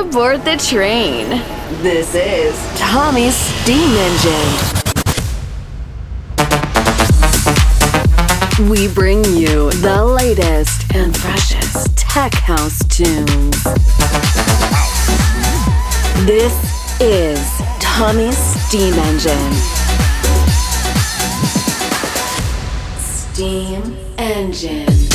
aboard the train. This is Tommy's Steam Engine. We bring you the latest and freshest tech house tunes. This is Tommy's Steam Engine. Steam Engine.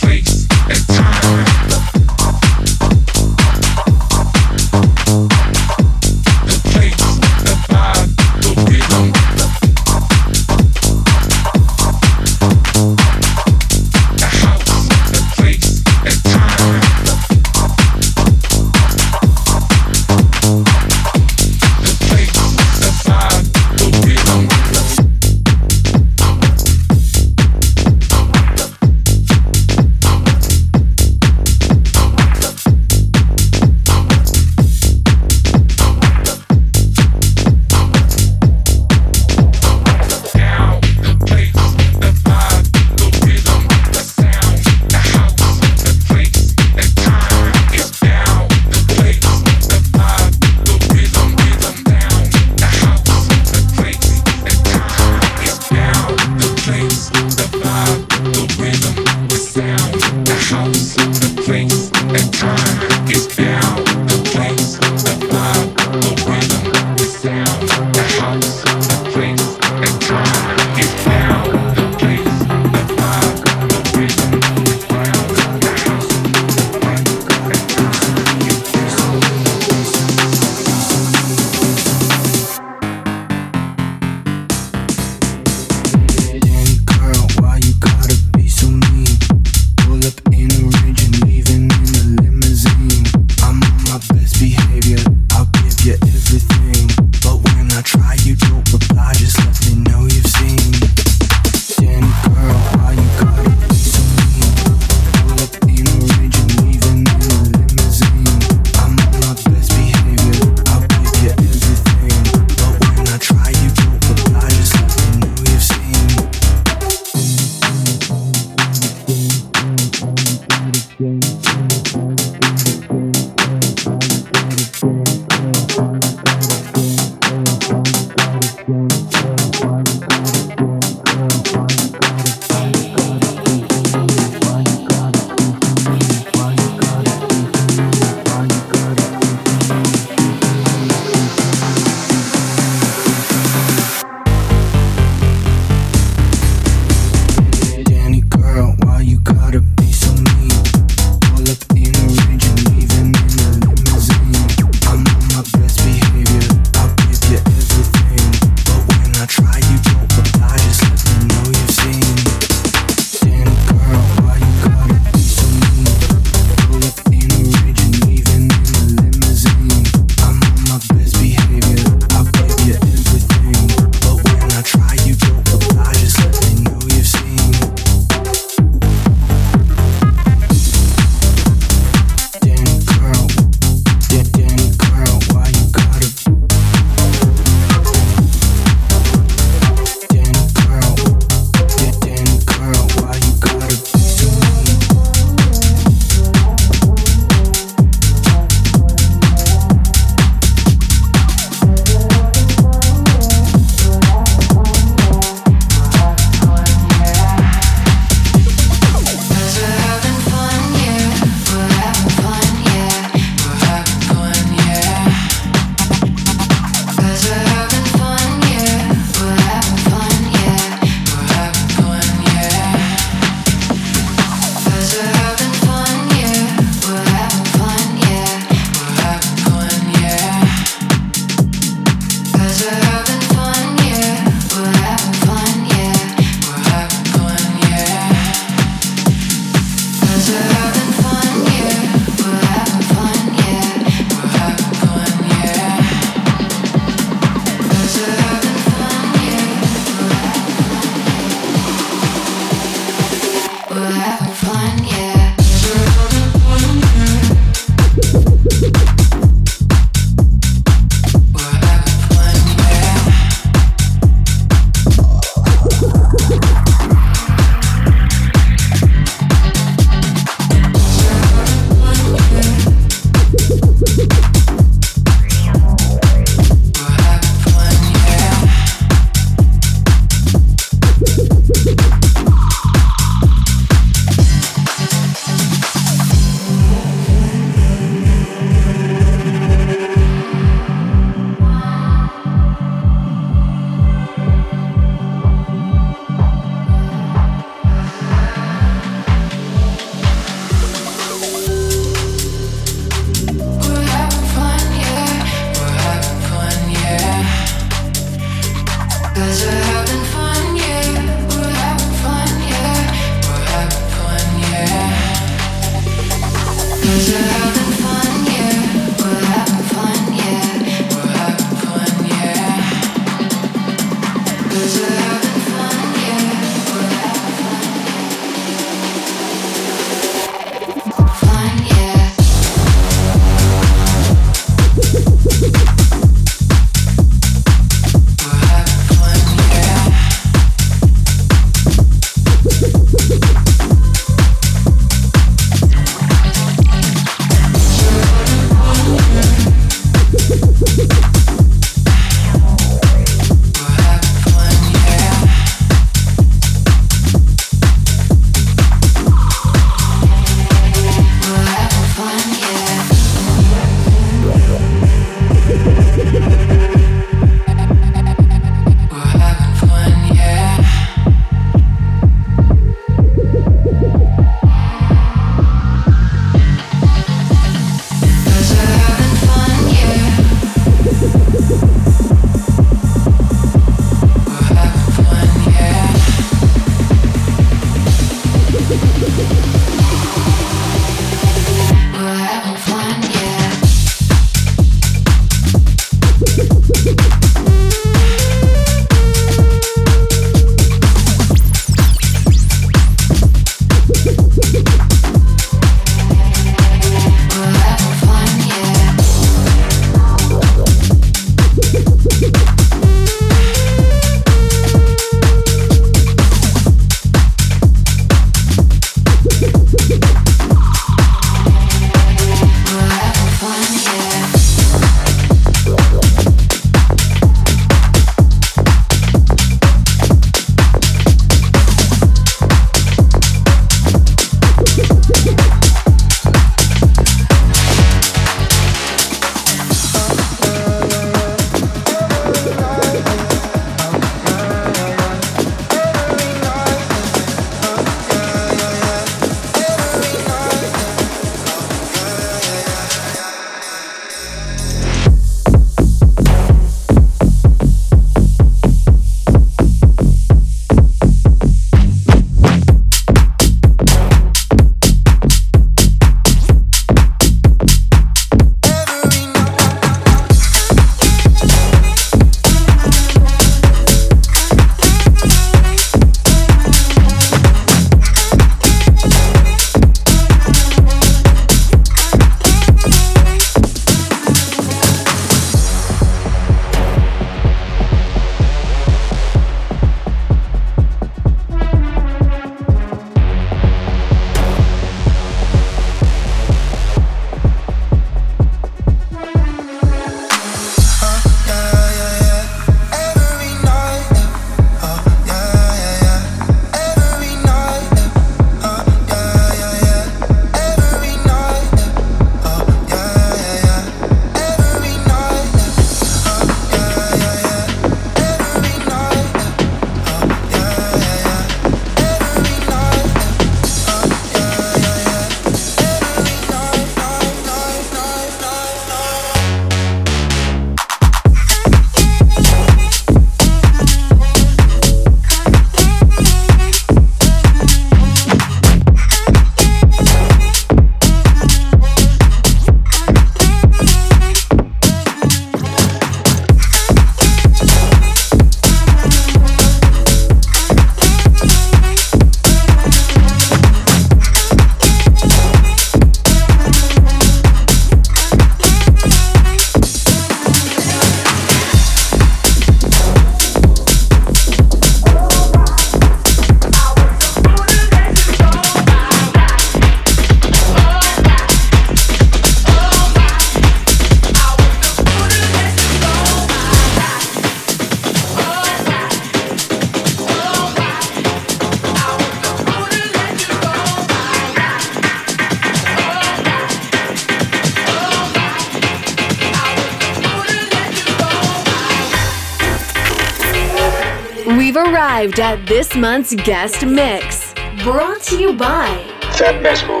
This month's guest mix, brought to you by Fab Massimo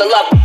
Tommy's Steam